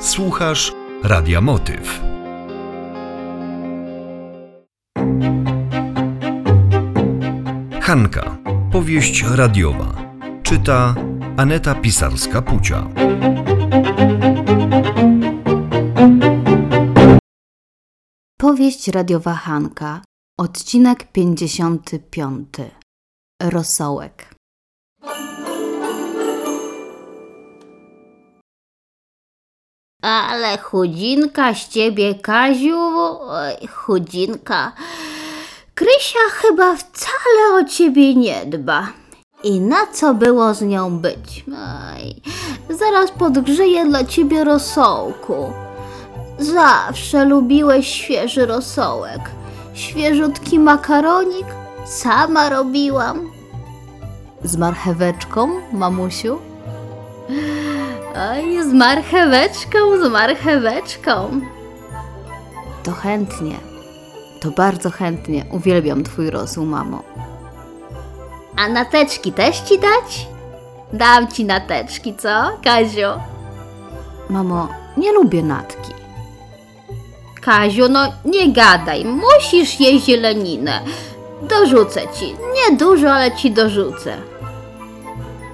Słuchasz Radia Motyw. Hanka. Powieść radiowa. Czyta Aneta Pisarska-Pucia. Powieść radiowa Hanka, odcinek 55. Rosołek. Ale chudzinka z ciebie, Kaziu, oj, chudzinka. Krysia chyba wcale o ciebie nie dba. I na co było z nią być? Oj, zaraz podgrzeję dla ciebie rosołku. Zawsze lubiłeś świeży rosołek. Świeżutki makaronik sama robiłam. Z marcheweczką, mamusiu? Oj, z marcheweczką, z marcheweczką. To chętnie. To bardzo chętnie. Uwielbiam twój rosół, mamo. A nateczki też ci dać? Dam ci nateczki, co, Kaziu? Mamo, nie lubię natki. Kaziu, no nie gadaj, musisz jeść zieleninę. Dorzucę ci, nie dużo, ale ci dorzucę.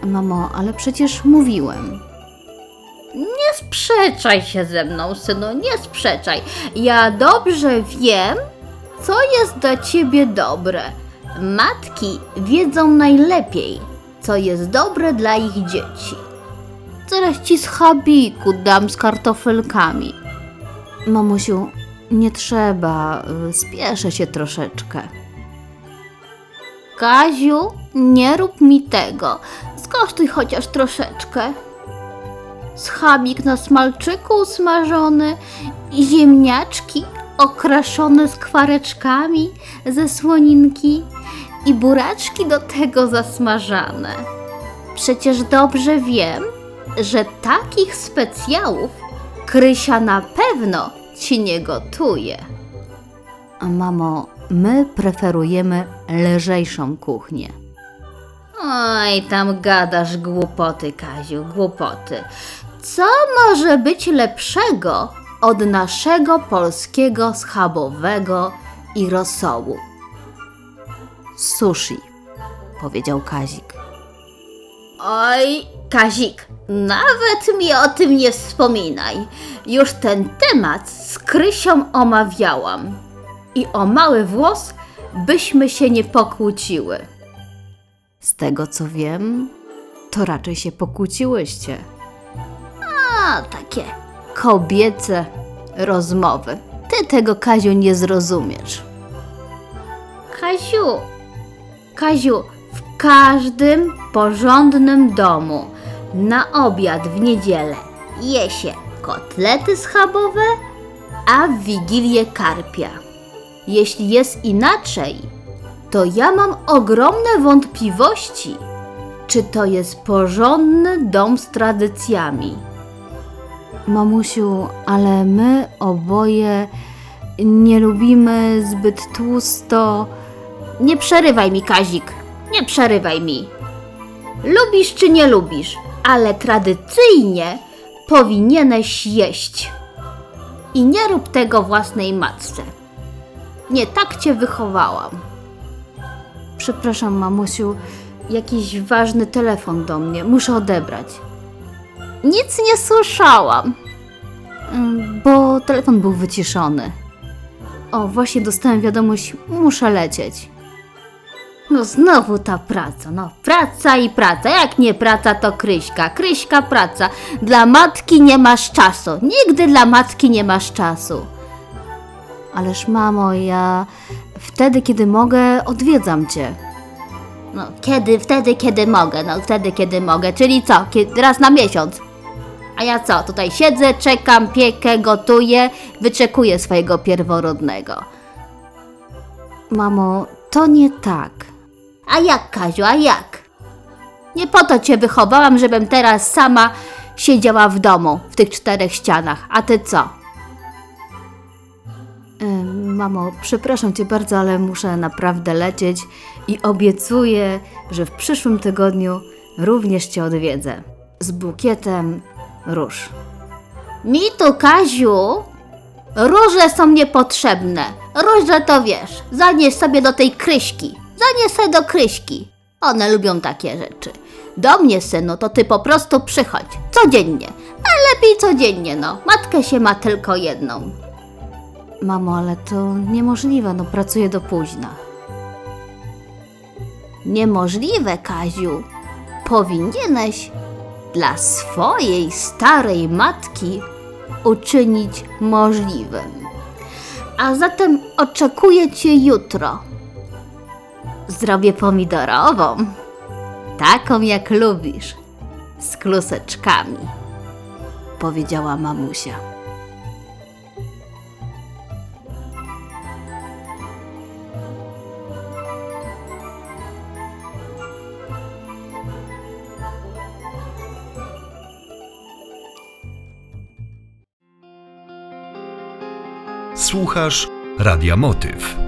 Mamo, ale przecież mówiłem. Nie sprzeczaj się ze mną, synu, nie sprzeczaj. Ja dobrze wiem, co jest dla ciebie dobre. Matki wiedzą najlepiej, co jest dobre dla ich dzieci. Zaraz ci z dam z kartofelkami. Mamusiu, nie trzeba. Spieszę się troszeczkę. Kaziu, nie rób mi tego. Skosztuj chociaż troszeczkę. Schabik na smalczyku usmażony, i ziemniaczki okraszone skwareczkami ze słoninki i buraczki do tego zasmażane. Przecież dobrze wiem, że takich specjałów Krysia na pewno ci nie gotuje. A mamo, my preferujemy lżejszą kuchnię. Oj, tam gadasz głupoty, Kaziu, głupoty. Co może być lepszego od naszego polskiego schabowego i rosołu? Sushi, powiedział Kazik. Oj, Kazik, nawet mi o tym nie wspominaj. Już ten temat z Krysią omawiałam. I o mały włos byśmy się nie pokłóciły. Z tego co wiem, to raczej się pokłóciłyście. Takie kobiece rozmowy. Ty tego, Kaziu, nie zrozumiesz. Kaziu, Kaziu, w każdym porządnym domu na obiad w niedzielę je się kotlety schabowe, a w wigilię karpia. Jeśli jest inaczej, to ja mam ogromne wątpliwości, czy to jest porządny dom z tradycjami. Mamusiu, ale my oboje nie lubimy zbyt tłusto. Nie przerywaj mi, Kazik, nie przerywaj mi. Lubisz czy nie lubisz, ale tradycyjnie powinieneś jeść. I nie rób tego własnej matce. Nie tak cię wychowałam. Przepraszam, mamusiu, jakiś ważny telefon do mnie. Muszę odebrać. Nic nie słyszałam. Bo telefon był wyciszony. O, właśnie dostałem wiadomość, muszę lecieć. No znowu ta praca, no praca i praca. Jak nie praca, to Kryśka. Kryśka praca. Dla matki nie masz czasu. Nigdy dla matki nie masz czasu. Ależ mamo, ja wtedy, kiedy mogę, odwiedzam cię. No kiedy, wtedy, kiedy mogę. No wtedy, kiedy mogę. Czyli co? Kiedy, raz na miesiąc. A ja co? Tutaj siedzę, czekam, piekę, gotuję, wyczekuję swojego pierworodnego. Mamo, to nie tak. A jak, Kaziu, a jak? Nie po to cię wychowałam, żebym teraz sama siedziała w domu, w tych czterech ścianach. A ty co? Ym, Mamo, przepraszam cię bardzo, ale muszę naprawdę lecieć i obiecuję, że w przyszłym tygodniu również cię odwiedzę. Z bukietem róż. Mi tu, Kaziu, róże są niepotrzebne. Róże to wiesz, zanieś sobie do tej kryśki. Zanieś sobie do kryśki. One lubią takie rzeczy. Do mnie, synu, to ty po prostu przychodź. Codziennie. A lepiej codziennie, no. Matkę się ma tylko jedną. Mamo, ale to niemożliwe, no pracuję do późna. Niemożliwe, Kaziu. Powinieneś dla swojej starej matki uczynić możliwym. A zatem oczekuję cię jutro. Zrobię pomidorową, taką jak lubisz, z kluseczkami. Powiedziała mamusia. Słuchasz Radia Motyw.